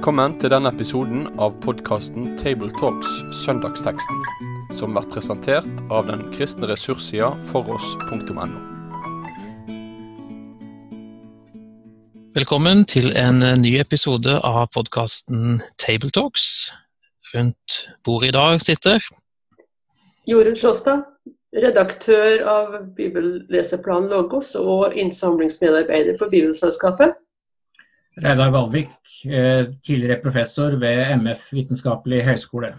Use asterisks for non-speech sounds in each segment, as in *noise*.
Velkommen til denne episoden av podkasten Tabletalks Søndagsteksten, som blir presentert av den kristne ressurssida foross.no. Velkommen til en ny episode av podkasten Tabletalks. Rundt bordet i dag sitter Jorunn Slåstad, redaktør av Bibelleseplan Logos og innsamlingsmedarbeider på Bibelselskapet. Reidar Valvik, eh, tidligere professor ved MF vitenskapelig høgskole.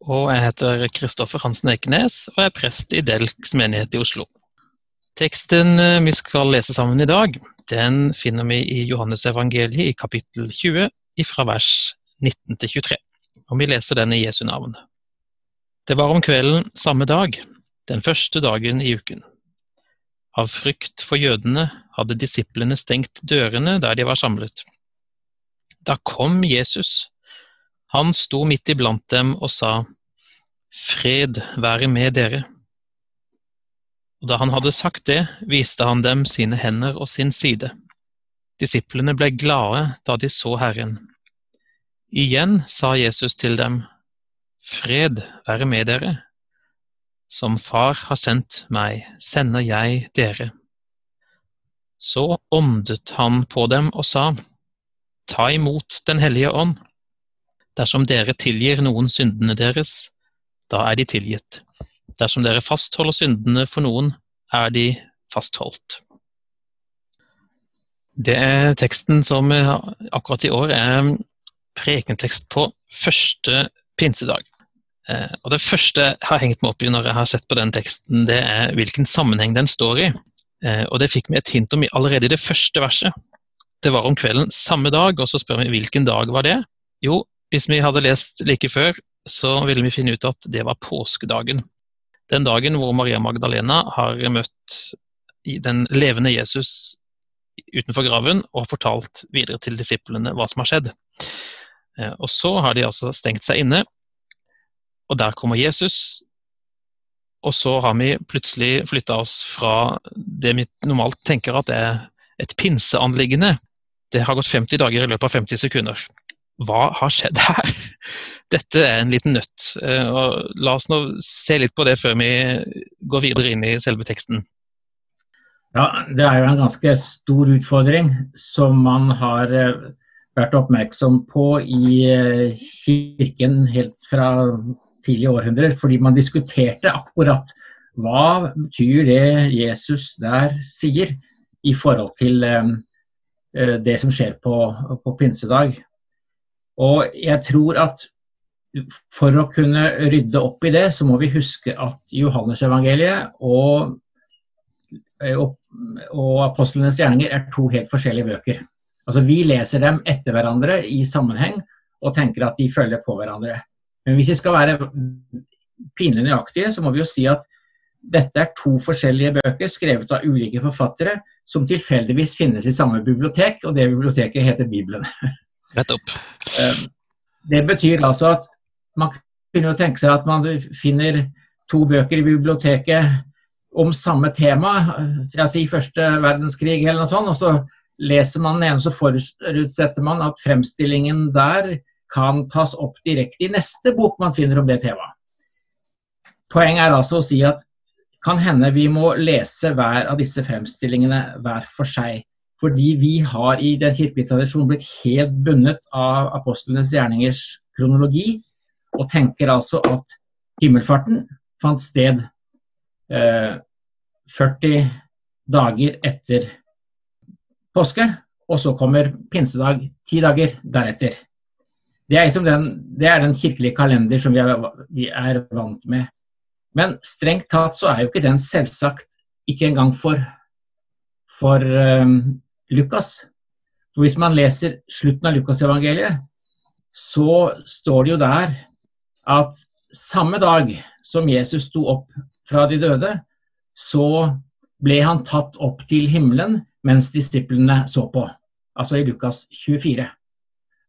Og jeg heter Kristoffer Hansen Eikenes og er prest i Delks menighet i Oslo. Teksten eh, vi skal lese sammen i dag, den finner vi i Johannes evangeliet i kapittel 20, fra vers 19 til 23. Og vi leser den i Jesu navn. Det var om kvelden samme dag, den første dagen i uken. Av frykt for jødene hadde disiplene stengt dørene der de var samlet. Da kom Jesus. Han sto midt iblant dem og sa, Fred være med dere. Og da han hadde sagt det, viste han dem sine hender og sin side. Disiplene ble glade da de så Herren. Igjen sa Jesus til dem, Fred være med dere. Som Far har sendt meg, sender jeg dere. Så åndet han på dem og sa, Ta imot Den hellige ånd. Dersom dere tilgir noen syndene deres, da er de tilgitt. Dersom dere fastholder syndene for noen, er de fastholdt. Det er teksten som akkurat i år er prekentekst på første pinsedag. Og Det første jeg har hengt meg opp i når jeg har sett på den teksten, det er hvilken sammenheng den står i. Og Det fikk vi et hint om allerede i det første verset. Det var om kvelden samme dag, og så spør vi hvilken dag var det? Jo, hvis vi hadde lest like før, så ville vi finne ut at det var påskedagen. Den dagen hvor Maria Magdalena har møtt den levende Jesus utenfor graven og fortalt videre til disiplene hva som har skjedd. Og så har de altså stengt seg inne, og der kommer Jesus. Og så har vi plutselig flytta oss fra det vi normalt tenker at er et pinseanliggende. Det har gått 50 dager i løpet av 50 sekunder. Hva har skjedd her? *laughs* Dette er en liten nøtt. Og la oss nå se litt på det før vi går videre inn i selve teksten. Ja, Det er jo en ganske stor utfordring som man har vært oppmerksom på i kirken helt fra tidlige århundrer. Fordi man diskuterte akkurat hva betyr det Jesus der sier i forhold til det som skjer på, på pinsedag. Og jeg tror at for å kunne rydde opp i det, så må vi huske at Johannesevangeliet og, og, og apostlenes gjerninger er to helt forskjellige bøker. Altså Vi leser dem etter hverandre i sammenheng og tenker at de følger på hverandre. Men hvis vi skal være pinlig nøyaktige, så må vi jo si at dette er to forskjellige bøker skrevet av ulike forfattere som tilfeldigvis finnes i samme bibliotek, og det biblioteket heter Bibelen. *laughs* Nettopp. Det betyr altså at man kunne jo tenke seg at man finner to bøker i biblioteket om samme tema, jeg sier første verdenskrig eller noe sånt, og så leser man den ene, så forutsetter man at fremstillingen der kan tas opp direkte i neste bok man finner om det temaet. Poenget er altså å si at kan hende vi må lese hver av disse fremstillingene hver for seg. Fordi vi har i den kirkelige tradisjonen blitt helt bundet av apostlenes gjerningers kronologi, og tenker altså at himmelfarten fant sted eh, 40 dager etter påske, og så kommer pinsedag ti dager deretter. Det er, liksom den, det er den kirkelige kalender som vi er, vi er vant med. Men strengt tatt så er jo ikke den selvsagt ikke engang for, for um, Lukas. For Hvis man leser slutten av Lukasevangeliet, så står det jo der at samme dag som Jesus sto opp fra de døde, så ble han tatt opp til himmelen mens disiplene så på. Altså i Lukas 24.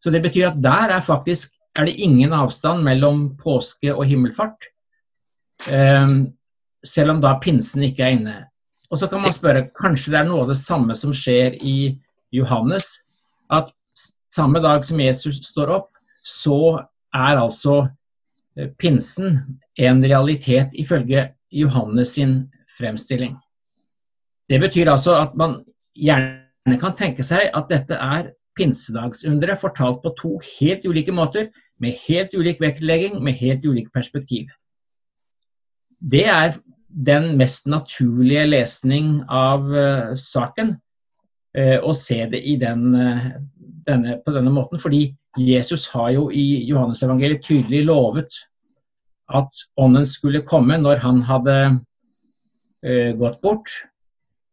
Så det betyr at der er faktisk er det ingen avstand mellom påske og himmelfart. Um, selv om da pinsen ikke er inne. Og så kan man spørre, kanskje det er noe av det samme som skjer i Johannes. At samme dag som Jesus står opp, så er altså eh, pinsen en realitet ifølge Johannes sin fremstilling. Det betyr altså at man gjerne kan tenke seg at dette er pinsedagsunderet fortalt på to helt ulike måter, med helt ulik vektlegging, med helt ulik perspektiv. Det er den mest naturlige lesning av uh, saken uh, å se det den, uh, denne, på denne måten. Fordi Jesus har jo i Johannesevangeliet tydelig lovet at ånden skulle komme når han hadde gått bort.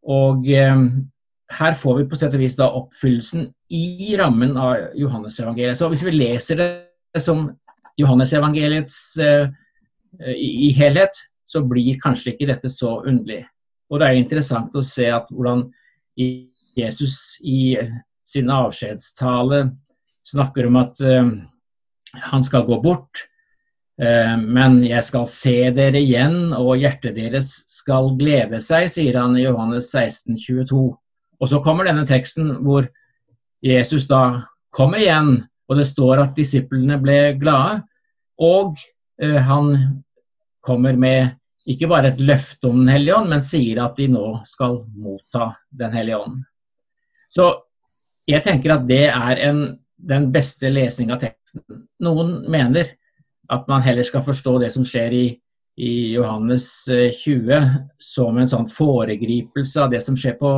Og her får vi på sett og vis da oppfyllelsen i rammen av Johannesevangeliet. Så hvis vi leser det som Johannesevangeliets uh, i, i helhet, så blir kanskje ikke dette så underlig. Og det er interessant å se at hvordan Jesus i sin avskjedstale snakker om at uh, han skal gå bort, uh, men jeg skal se dere igjen, og hjertet deres skal glede seg, sier han i Johannes 16, 22. Og så kommer denne teksten hvor Jesus da kommer igjen, og det står at disiplene ble glade. Og eh, han kommer med ikke bare et løfte om Den hellige ånd, men sier at de nå skal motta Den hellige ånd. Så jeg tenker at det er en, den beste lesning av teksten. Noen mener at man heller skal forstå det som skjer i, i Johannes 20 eh, som en sånn foregripelse av det som skjer på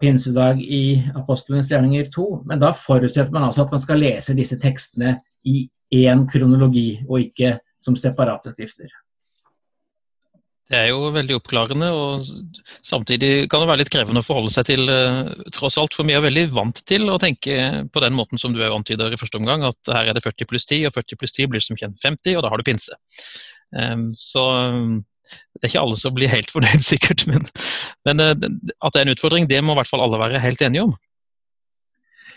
pinsedag i Apostlenes gjerninger 2. Men da forutsetter man altså at man skal lese disse tekstene i én kronologi, og ikke som separate skrifter. Det er jo veldig oppklarende, og samtidig kan det være litt krevende å forholde seg til, eh, tross alt. For vi er veldig vant til å tenke på den måten som du antyder i første omgang, at her er det 40 pluss 10, og 40 pluss 10 blir som kjent 50, og da har du pinse. Ehm, så det er ikke alle som blir helt fornøyd, *laughs* sikkert, men, men, eh, at det er en utfordring, det må i hvert fall alle være helt enige om.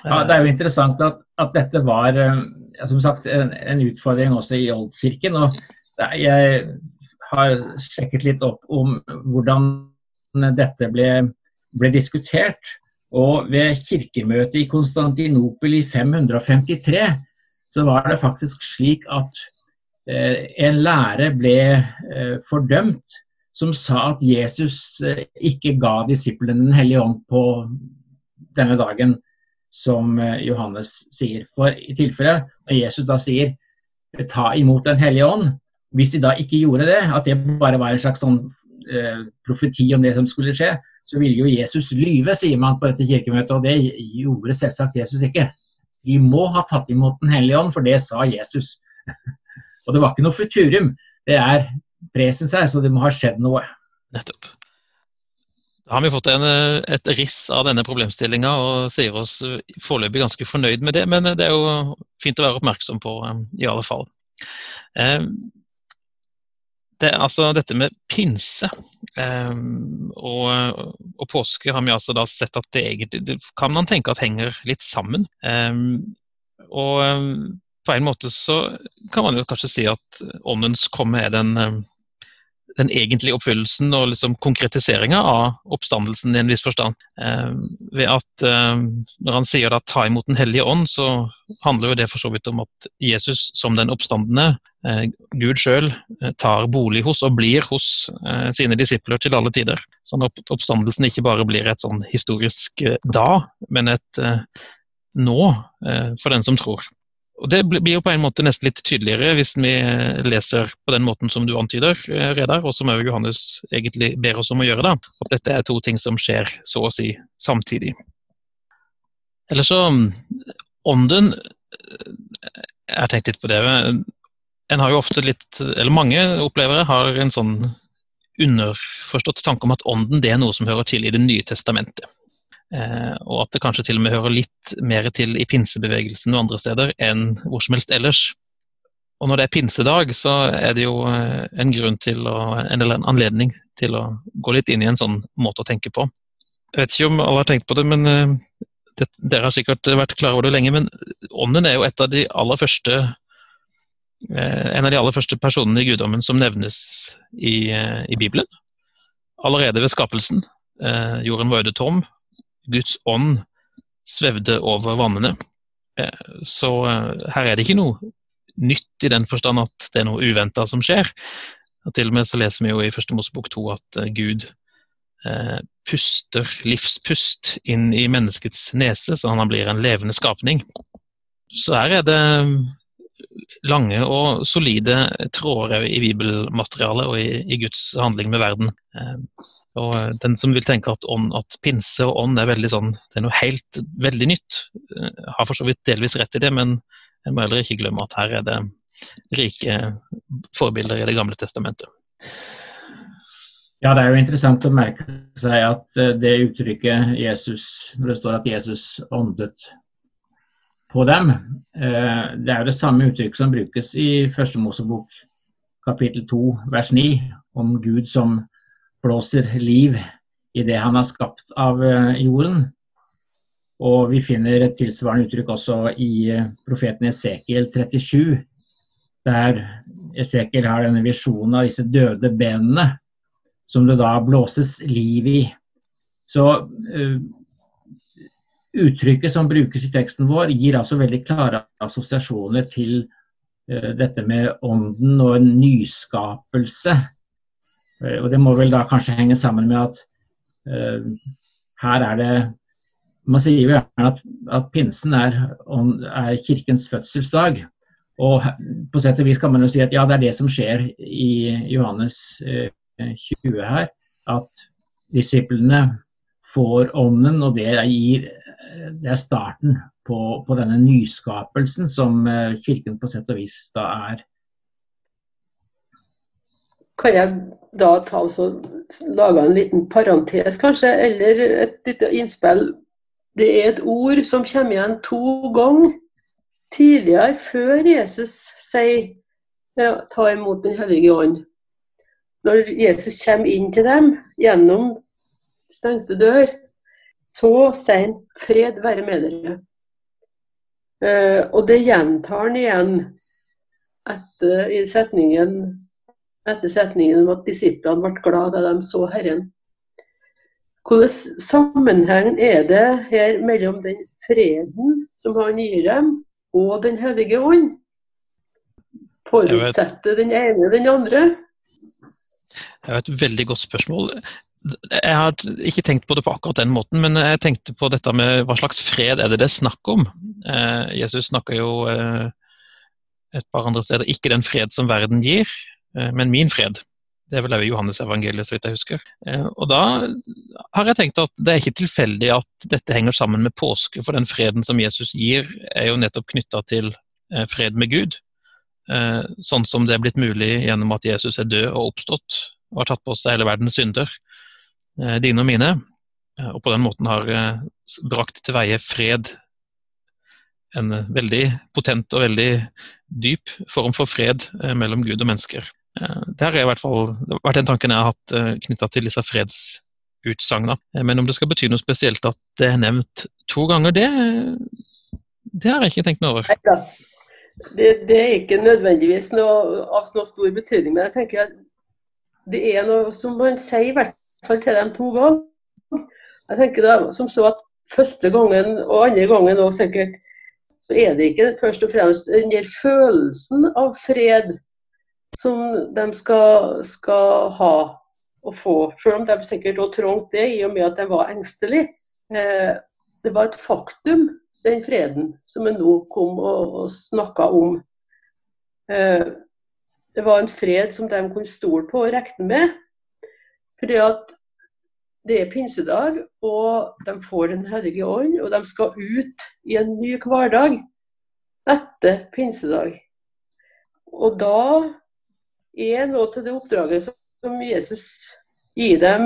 Ja, Det er jo interessant at, at dette var eh, som sagt, en, en, utfordring også i Oldkirken. og Jeg har sjekket litt opp om hvordan dette ble, ble diskutert. Og ved kirkemøtet i Konstantinopel i 553 så var det faktisk slik at Eh, en lære ble eh, fordømt som sa at Jesus eh, ikke ga disiplene Den hellige ånd på denne dagen, som Johannes sier. For i tilfelle når Jesus da sier ta imot Den hellige ånd, hvis de da ikke gjorde det, at det bare var en slags sånn eh, profeti om det som skulle skje, så ville jo Jesus lyve, sier man på dette kirkemøtet, og det gjorde selvsagt Jesus ikke. De må ha tatt imot Den hellige ånd, for det sa Jesus. *laughs* Og det var ikke noe futurum. Det er presens her, så det må ha skjedd noe. Nettopp. Da har vi fått en, et riss av denne problemstillinga og sier oss foreløpig ganske fornøyd med det, men det er jo fint å være oppmerksom på i alle fall. Um, det, altså, dette med pinse um, og, og, påske har vi altså da sett at det egentlig det kan man tenke at henger litt sammen. og på en måte så kan man jo kanskje si at åndens komme er den, den egentlige oppfyllelsen og liksom konkretiseringa av oppstandelsen i en viss forstand. Eh, ved at eh, Når han sier da 'ta imot Den hellige ånd', så handler jo det for så vidt om at Jesus som den oppstandende, eh, Gud sjøl, eh, tar bolig hos og blir hos eh, sine disipler til alle tider. Sånn at oppstandelsen ikke bare blir et sånn historisk da, men et nå for den som tror. Og Det blir jo på en måte nesten litt tydeligere hvis vi leser på den måten som du antyder, eh, Redar, og som også Johannes egentlig ber oss om å gjøre. da, At dette er to ting som skjer så å si samtidig. Eller så Ånden Jeg har tenkt litt på det. En har jo ofte litt, eller Mange opplevere har en sånn underforstått tanke om at ånden det er noe som hører til i Det nye testamentet. Eh, og at det kanskje til og med hører litt mer til i pinsebevegelsen og andre steder enn hvor som helst ellers. Og når det er pinsedag, så er det jo eh, en grunn til å, eller en anledning til å gå litt inn i en sånn måte å tenke på. Jeg vet ikke om alle har tenkt på det, men eh, det, dere har sikkert vært klar over det lenge, men ånden er jo et av de aller første en av de aller første personene i guddommen som nevnes i, i Bibelen. Allerede ved skapelsen. Jorden var øde tom, Guds ånd svevde over vannene. Så her er det ikke noe nytt i den forstand at det er noe uventa som skjer. Og til og med så leser vi jo i Første Mosebok to at Gud eh, puster livspust inn i menneskets nese, så han blir en levende skapning. Så her er det lange og solide tråder i bibelmaterialet og i, i, Guds handling med verden. Eh, så eh, Den som vil tenke at, ånd, at, pinse og ånd er veldig sånn, det er noe helt veldig nytt, eh, har for så vidt delvis rett i det, men en må heller ikke glemme at her er det rike forbilder i Det gamle testamentet. Ja, Det er jo interessant å merke seg at det uttrykket Jesus, når det står at Jesus åndet på dem. Eh, det er jo det samme uttrykket som brukes i Første Mosebok kapittel 2 vers 9, om Gud som blåser liv i det han har skapt av eh, jorden. Og vi finner et tilsvarende uttrykk også i eh, profeten Esekiel 37, der Esekiel har denne visjonen av disse døde benene som det da blåses liv i. Så uttrykket som brukes i teksten vår, gir altså veldig klare assosiasjoner til uh, dette med ånden og en nyskapelse. Uh, og Det må vel da kanskje henge sammen med at uh, her er det Man sier jo gjerne at, at pinsen er, er, kirkens fødselsdag. Og på sett og vis kan man jo si at ja, det er det som skjer i Johannes 20 her. At disiplene får ånden, og det gir det er starten på, på, denne nyskapelsen som eh, Kirken på sett og vis da er. Kan jeg da ta og lage en liten parentes, kanskje, eller et lite innspill? Det er et ord som kommer igjen to ganger tidligere, før Jesus sier ja, ta imot Den hellige ånd. Når Jesus kommer inn til dem gjennom stengte dør, så seint. 'fred være med dere'. Uh, og det gjentar han igjen etter, i setningen, etter setningen om at disiplene ble glad da de så Herren. Hvilken sammenheng er det her mellom den freden som han gir dem, og Den hellige ånd? Forutsetter den ene den andre? Det er et veldig godt spørsmål. Jeg har ikke tenkt på det på akkurat den måten, men jeg tenkte på dette med hva slags fred er det det er snakk om. Eh, Jesus snakker jo eh, et par andre steder ikke den fred som verden gir, eh, men min fred. Det er vel også Johannes evangeliet, så vidt jeg husker. Eh, og da har jeg tenkt at det er ikke tilfeldig at dette henger sammen med påske, for den freden som Jesus gir, er jo nettopp knytta til eh, fred med Gud. Eh, sånn som det er blitt mulig gjennom at Jesus er død og oppstått og har tatt på seg hele verdens synder. Eh, dine og mine, eh, og på den måten har eh, brakt til veie fred. En veldig potent og veldig dyp form for fred mellom Gud og mennesker. Det har i hvert fall vært den tanken jeg har hatt knytta til disse fredsutsagnene. Men om det skal bety noe spesielt at det er nevnt to ganger, det, det har jeg ikke tenkt noe over. Det, det, er ikke nødvendigvis noe, av noe stor betydning, men jeg tenker at det er noe som man sier i hvert fall til dem to ganger. Jeg tenker da som så at første gangen og andre gangen òg sikkert, så er det ikke først og fremst den der følelsen av fred som de skal, skal ha og få, selv om de sikkert òg trengte det i og med at de var engstelige. Eh, det var et faktum, den freden som en nå kom og, og snakka om. Eh, det var en fred som de kunne stole på og regne med. Fordi at det er pinsedag, og de får Den hellige ånd, og de skal ut i en ny hverdag etter pinsedag. Og da er noe til det oppdraget som Jesus gir dem,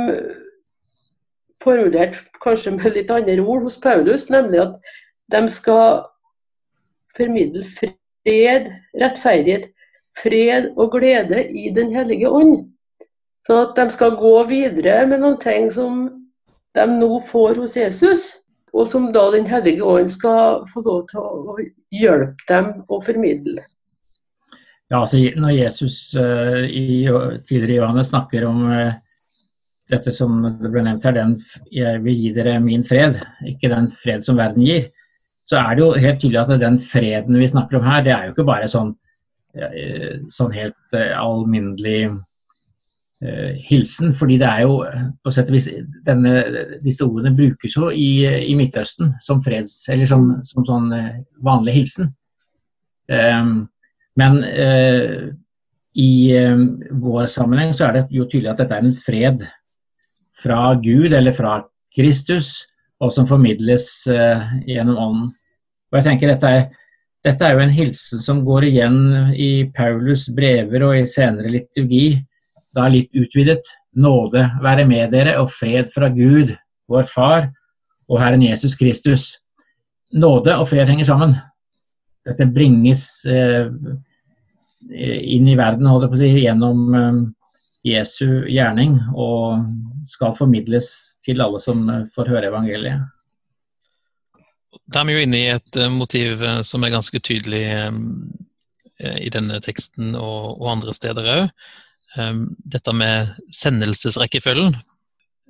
formulert kanskje med litt andre ord hos Paulus, nemlig at de skal formidle fred, rettferdighet, fred og glede i Den hellige ånd. Så at de skal gå videre med noen ting som de nå får hos Jesus, og som da Den hellige ånd skal få lov til å hjelpe dem å formidle. Ja, altså Når Jesus uh, i, tidligere i Johannes snakker om uh, dette som det ble nevnt her, den, jeg vil gi dere min fred, ikke den fred som verden gir, så er det jo helt tydelig at den freden vi snakker om her, det er jo ikke bare sånn, sånn helt alminnelig uh, hilsen. fordi det er jo på sett og vis denne, Disse ordene brukes jo i, i Midtøsten som freds, eller som, som sånn vanlig hilsen. Um, men uh, i um, vår sammenheng så er det jo tydelig at dette er en fred fra Gud eller fra Kristus, og som formidles uh, gjennom Ånden. Og jeg tenker dette er, dette er jo en hilsen som går igjen i Paulus brever og i senere liturgi, da litt utvidet. Nåde være med dere og fred fra Gud, vår Far og Herren Jesus Kristus. Nåde og fred henger sammen. Dette bringes eh, inn i verden holdt jeg på å si, gjennom eh, Jesu gjerning og skal formidles til alle som eh, får høre evangeliet. Da er vi jo inne i et eh, motiv eh, som er ganske tydelig i denne teksten og, og andre steder òg. Dette med sendelsesrekkefølgen,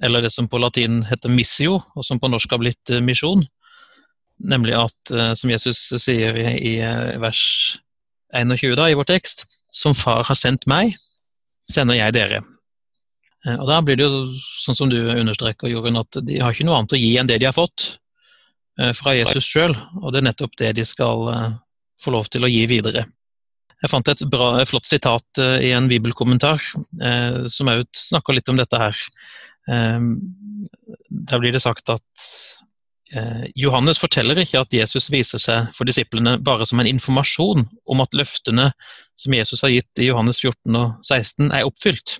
eller det som på latin heter missio, og som på norsk har blitt misjon. Nemlig at, som Jesus sier i, vers 21 da, i vår tekst, som far har sendt meg, sender jeg dere. Eh, og Da blir det jo sånn som du understreker, Jorunn, at de har ikke noe annet å gi enn det de har fått eh, fra Jesus sjøl. Og det er nettopp det de skal eh, få lov til å gi videre. Jeg fant et bra, flott sitat i en bibelkommentar som òg snakker litt om dette her. Der blir det sagt at Johannes forteller ikke at Jesus viser seg for disiplene bare som en informasjon om at løftene som Jesus har gitt i Johannes 14 og 16 er oppfylt.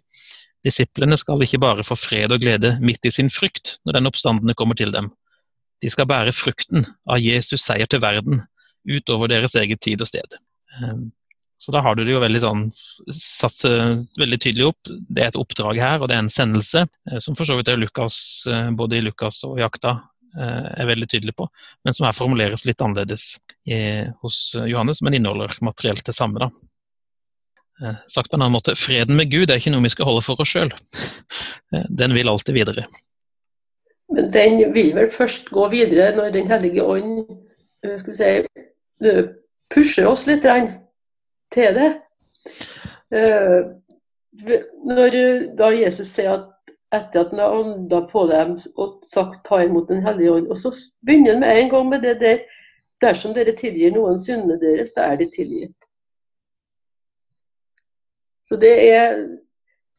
Disiplene skal ikke bare få fred og glede midt i sin frykt når den oppstandende kommer til dem. De skal bære frukten av Jesus seier til verden utover deres eget tid og sted. Så da har du det jo veldig sånn satt eh, veldig tydelig opp. Det er et oppdrag her, og det er en sendelse, eh, som for så vidt er Lukas, eh, både i Lukas og Jakta er veldig tydelig på, men som her formuleres litt annerledes hos Johannes, men inneholder materielt det samme. da. Sagt på en annen måte, freden med Gud er ikke noe vi skal holde for oss sjøl. *laughs* Den vil alltid videre. Men den vil vel først gå videre når Den hellige ånd skal vi si, pusher oss litt til det. Når da Jesus sier at etter at han har ånda på dem og sagt 'ta imot Den hellige ånd', og så begynner han med en gang med det der 'dersom dere tilgir noen syndene deres, da er de tilgitt'. Så det er,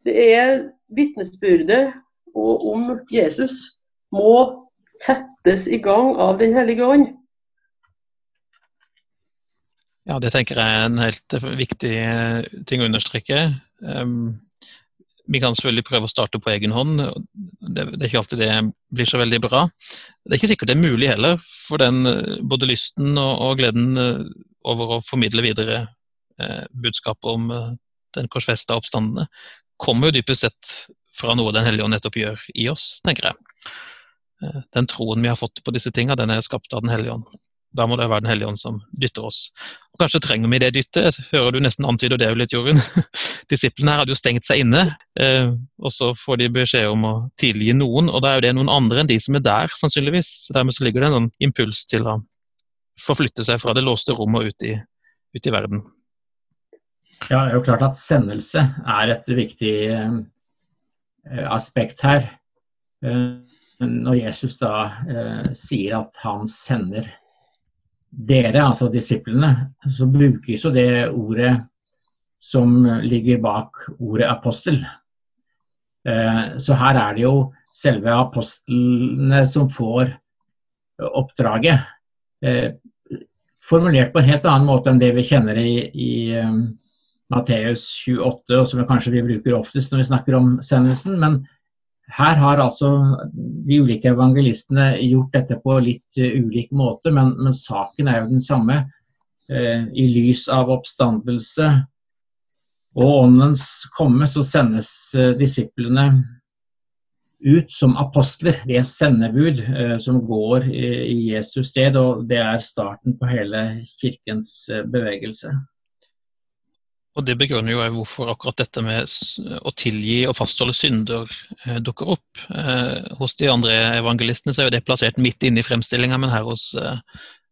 det er vitnesbyrdet om Jesus må settes i gang av Den hellige ånd. Ja, det tenker jeg er en helt viktig eh, ting å understreke. Um, vi kan selvfølgelig prøve å starte på egen hånd. Det, er ikke alltid det blir så veldig bra. Det er ikke sikkert det er mulig heller, for den, eh, både lysten og, gleden eh, over å formidle videre eh, budskapet om den korsfesta oppstandene, kommer jo dypest sett fra noe Den hellige ånd nettopp gjør i oss, tenker jeg. Eh, den troen vi har fått på disse tinga, den er skapt av Den hellige ånd. Da må det være Den hellige ånd som dytter oss. Og Kanskje trenger vi det dyttet, hører du nesten antyder det jo litt, Jorunn. *laughs* Disiplene her hadde jo stengt seg inne, eh, og så får de beskjed om å tilgi noen, og da er jo det noen andre enn de som er der, sannsynligvis. Dermed så ligger det en impuls til å forflytte seg fra det låste rommet og ut i, ut i verden. Ja, det er jo klart at sendelse er et viktig eh, aspekt her. Eh, når Jesus da sier at han sender dere, altså disiplene, så brukes jo det ordet som ligger bak ordet apostel. Så her er det jo selve apostlene som får oppdraget. Formulert på en helt annen måte enn det vi kjenner i, i Matteus 28, og som kanskje vi bruker oftest når vi snakker om sendelsen. Men her har altså de ulike evangelistene gjort dette på litt uh, ulik måte, men, men, saken er jo den samme. Uh, I lys av oppstandelse og åndens komme, så sendes uh, disiplene ut som apostler. De er sendebud som går i Jesus sted, og det er starten på hele kirkens bevegelse. Og Det begrunner jo hvorfor akkurat dette med å tilgi og fastholde synder eh, dukker opp. Eh, hos de andre evangelistene så er det plassert midt inne i fremstillinga, men her hos eh,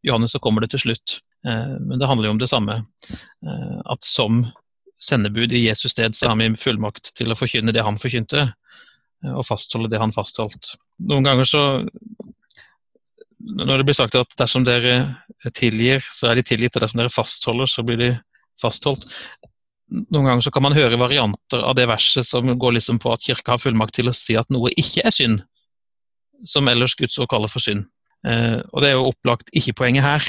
Johannes så kommer det til slutt. Men det handler jo om det samme. At som sendebud i Jesus sted så har vi fullmakt til å forkynne det han forkynte, og fastholde det han fastholdt. Noen ganger så Når det blir sagt at dersom dere tilgir, så er de tilgitt, og dersom dere fastholder, så blir de fastholdt. Noen ganger så kan man høre varianter av det verset som går liksom på at kirka har fullmakt til å si at noe ikke er synd, som ellers Guds ord kaller for synd. Eh, og det er jo opplagt ikke poenget her,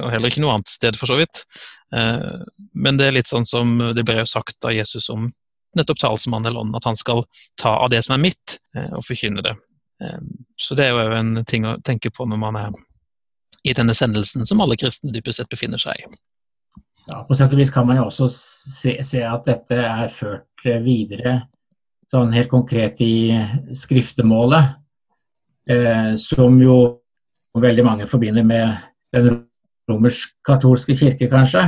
og heller ikke noe annet sted for så vidt. Eh, men det er litt sånn som det ble jo sagt av Jesus om nettopp talsmannen eller ånden, at han skal ta av det som er mitt, eh, og forkynne det. Eh, så det er jo en ting å tenke på når man er i denne sendelsen som alle kristne dypest sett befinner seg i. Ja, På sett og vis kan man jo også se, se, at dette er ført videre sånn helt konkret i skriftemålet, eh, som jo veldig mange forbinder med den romersk-katolske kirke, kanskje,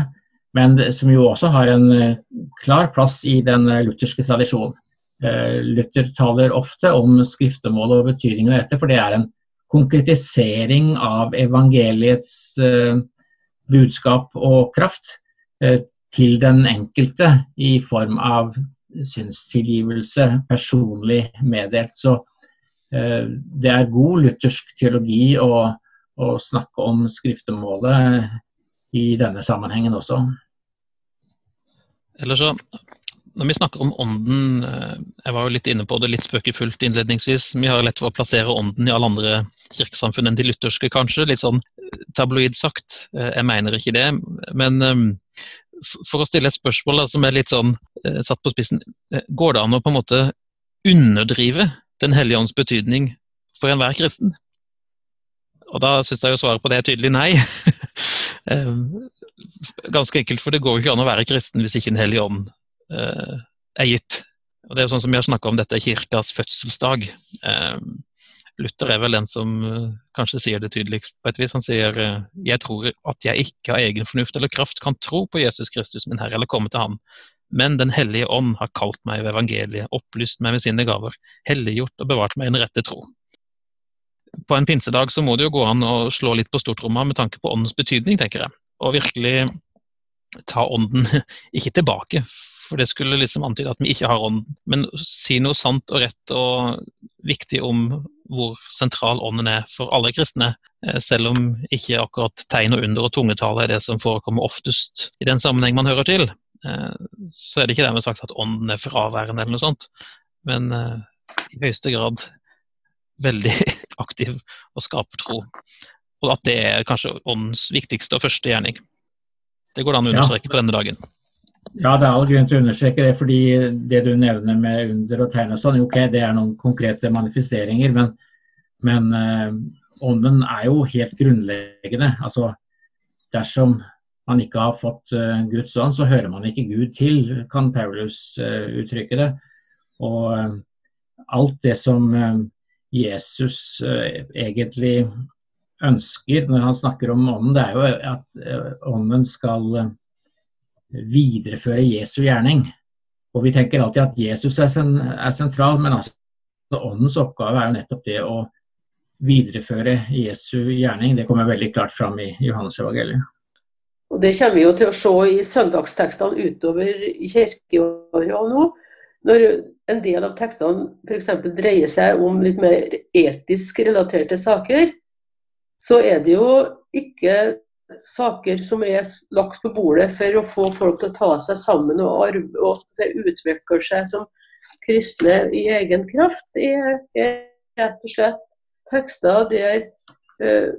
men som jo også har en eh, klar plass i den eh, lutherske tradisjonen. Eh, Luther taler ofte om skriftemålet og betydningen av dette, for det er en konkretisering av evangeliets budskap og kraft. Eh, til den enkelte i form av synstilgivelse, personlig meddelt. Så eh, det er god luthersk teologi å, å snakke om skriftemålet i denne sammenhengen også. Eller så, når vi snakker om ånden, eh, jeg var jo litt inne på det litt spøkefullt innledningsvis. Vi har lett for å plassere ånden i alle andre kirkesamfunn enn de lutherske, kanskje. Litt sånn tabloid sagt. Jeg mener ikke det. Men for å stille et spørsmål da, som er litt sånn eh, satt på spissen, eh, går det an å på en måte underdrive Den hellige ånds betydning for enhver kristen? Og da syns jeg jo svaret på det er tydelig nei. *laughs* eh, ganske enkelt, for det går jo ikke an å være kristen hvis ikke Den hellige ånd eh, er gitt. Og Det er sånn som vi har snakka om, dette er kirkas fødselsdag. Eh, Luther er vel den som uh, kanskje sier det tydeligst på et vis. Han sier jeg tror at jeg ikke av egen fornuft eller kraft kan tro på Jesus Kristus, min Herre, eller komme til ham. Men Den hellige ånd har kalt meg ved evangeliet, opplyst meg med sine gaver, helliggjort og bevart meg i den rette tro. På en pinsedag så må det jo gå an å slå litt på stortromma med tanke på åndens betydning, tenker jeg. Og virkelig ta ånden *laughs* ikke tilbake, for det skulle liksom antyde at vi ikke har ånden. Men si noe sant og rett og viktig om hvor sentral ånden er for alle kristne. Eh, selv om ikke akkurat tegn og under og tungetale er det som forekommer oftest i den sammenheng man hører til. Eh, så er det ikke dermed sagt at ånden er fraværende eller noe sånt. Men eh, i høyeste grad veldig *laughs* aktiv og skaper tro. Og at det er kanskje åndens viktigste og første gjerning. Det går det an å understreke ja. på denne dagen. Ja, det er all grunn til å understreke det. fordi det du nevner med under og tegn og sånn, ok, det er noen konkrete manifiseringer. Men, men øh, ånden er jo helt grunnleggende. Altså, dersom man ikke har fått øh, Guds ånd, så hører man ikke Gud til, kan Paulus øh, uttrykke det. Og alt det som Jesus egentlig ønsker når han snakker om ånden, det er jo at ånden skal videreføre Jesu gjerning. Og Vi tenker alltid at Jesus er, sen, er sentral, men altså, åndens oppgave er jo nettopp det å videreføre Jesu gjerning. Det kommer veldig klart fram i Johannes evangeliet. Og Det kommer vi jo til å se i søndagstekstene utover i kirkeåret nå. Når en del av tekstene f.eks. dreier seg om litt mer etisk relaterte saker, så er det jo ikke saker som er lagt på bordet for å få folk til å ta seg sammen og, arve, og til utvikle seg som kristne i egen kraft. Det er, rett og slett tekster der, uh,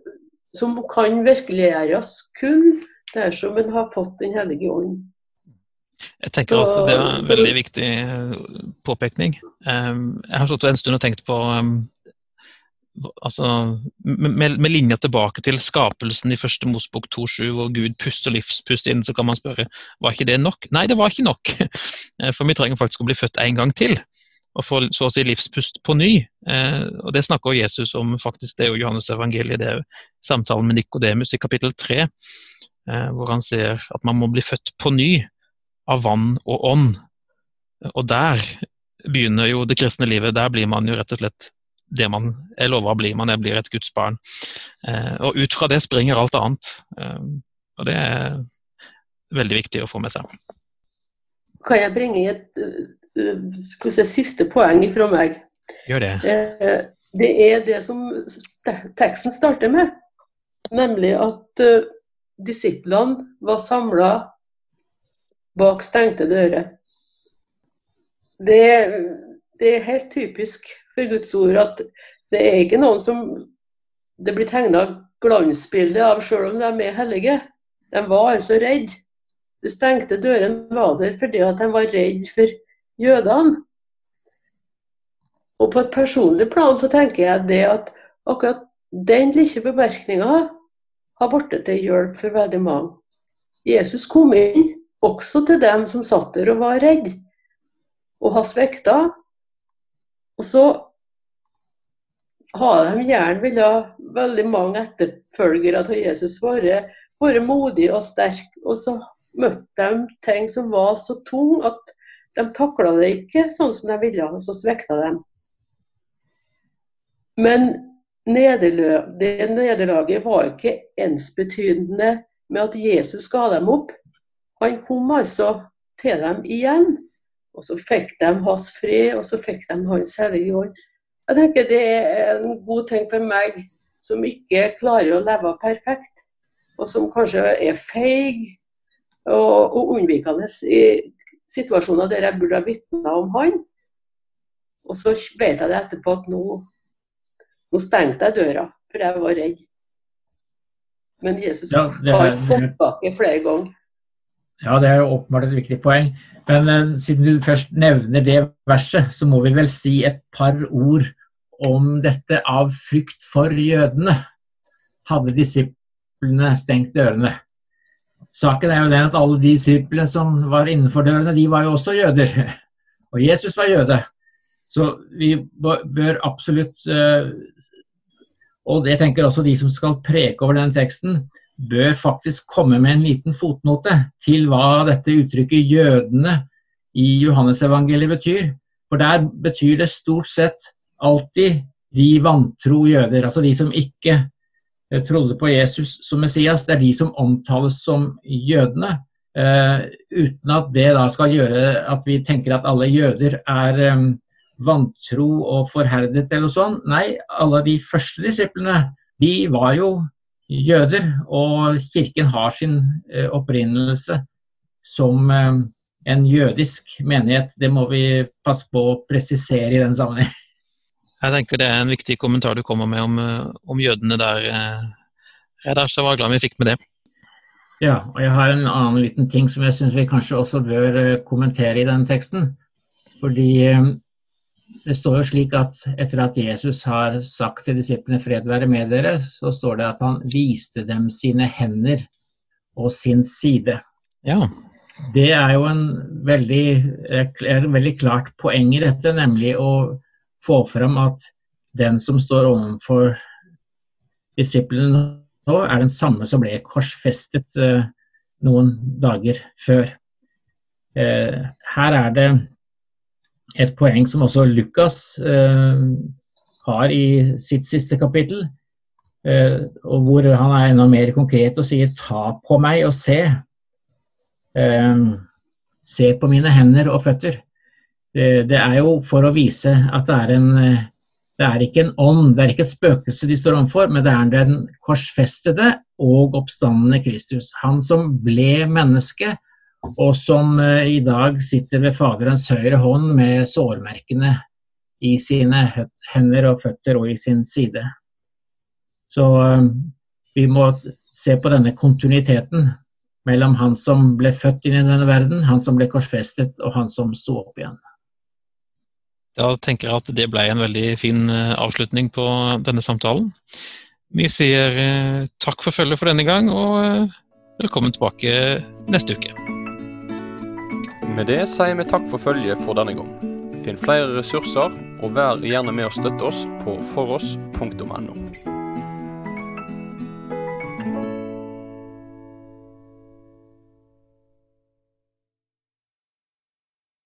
som kan virkeliggjøres kun dersom en har fått Den hellige ånd. Jeg tenker at det er en veldig viktig eh, påpekning. Um, jeg har stått en stund og tenkt på um, altså, med, med linja tilbake til skapelsen i første Mosbok 2.7, hvor Gud puster livspust inn, så kan man spørre var ikke det nok? Nei, det var ikke nok. Eh, for vi trenger faktisk å bli født en gang til. Og få så å si livspust på ny. Eh, og Det snakker Jesus om, faktisk, det er jo Johannes evangeliet, det er jo samtalen med Nikodemus i kapittel 3, eh, hvor han sier at man må bli født på ny av vann og ånd. Og der begynner jo det kristne livet. Der blir man jo rett og slett det man er lova å bli. Man blir et Guds barn. Eh, og ut fra det springer alt annet. Eh, og det er veldig viktig å få med seg. Kan jeg bringe et si, siste poeng fra meg? Gjør det. Det er det som teksten starter med, nemlig at disiplene var samla bak stengte dører. Det, det, er helt typisk for Guds ord at det er ikke noen som det blir tegna glansbilde av selv om de er hellige. De var altså redd. De stengte dørene var der fordi at de var redd for jødene. Og på et personlig plan så tenker jeg det at akkurat den lille bemerkninga har blitt til hjelp for veldig mange. Jesus kom inn også til dem som satt der og var redd og har svikta. Og så har de gjerne villet veldig mange etterfølgere av Jesus være, være modige og sterke. Og så møtte de ting som var så tunge at de takla det ikke sånn som de ville, og så svikta de. Men det nederlaget var ikke ensbetydende med at Jesus ga dem opp. Han kom altså til dem igjen. Og så fikk de hans fred, og så fikk de hans hellige ånd. Jeg tenker Det er en god ting for meg som ikke klarer å leve perfekt, og som kanskje er feig og, og unnvikende i situasjoner der jeg burde ha vitna om han. Og så vet jeg det etterpå at nå nå stengte jeg døra, for jeg var redd. Men Jesus ja, har kommet tilbake flere ganger. Ja, det er jo åpenbart et viktig poeng. Men uh, siden du først nevner det verset, så må vi vel si et par ord om dette av frykt for jødene. Hadde disiplene stengt dørene? Saken er jo den at alle de disiplene som var innenfor dørene, de var jo også jøder. *laughs* Og Jesus var jøde. Så vi bør absolutt uh, og jeg tenker også de som skal preke over den teksten, bør faktisk komme med en liten fotnote til hva dette uttrykket 'jødene' i Johannesevangeliet betyr. For der betyr det stort sett alltid de vantro jøder, altså de som ikke eh, trodde på Jesus som Messias. Det er de som omtales som jødene. Uh, uten at det da skal gjøre at vi tenker at alle jøder er um, vantro og forherdet eller noe sånt. Nei, alle de første disiplene, de var jo jøder, og kirken har sin eh, opprinnelse som eh, en jødisk menighet. Det må vi passe på å presisere i den sammenheng. Jeg tenker det er en viktig kommentar du kommer med om, eh, om jødene der, Reidar, så jeg var glad vi fikk med det. Ja, og jeg har en annen liten ting som jeg syns vi kanskje også bør kommentere i den teksten. Fordi det står jo slik at etter at Jesus har sagt til disiplene 'fred være med dere', så står det at han viste dem sine hender og sin side. Ja. Det er jo en veldig, et veldig klart poeng i dette, nemlig å få frem at den som står overfor disiplene nå, er den samme som ble korsfestet eh, noen dager før. Eh, her er det et poeng som også Lukas eh, har i sitt siste kapittel, og hvor han er enda mer konkret og sier 'ta på meg og se'. Se på mine hender og føtter. Det, det er jo for å vise at det er en det er ikke en ånd, det er ikke et spøkelse de står overfor, men det er den korsfestede og oppstandende Kristus. Han som ble menneske, og som eh, i dag sitter ved Faderens høyre hånd med sårmerkene i sine hender og føtter og i sin side. Så eh, vi må se på denne kontinuiteten mellom han som ble født inn i denne verden, han som ble korsfestet, og han som sto opp igjen. Da tenker jeg at det ble en veldig fin eh, avslutning på denne samtalen. Vi sier takk for følget for denne gang, og velkommen tilbake neste uke. Med det sier vi takk for følget for denne gang. Finn flere ressurser, og vær gjerne med å støtte oss på foross.no.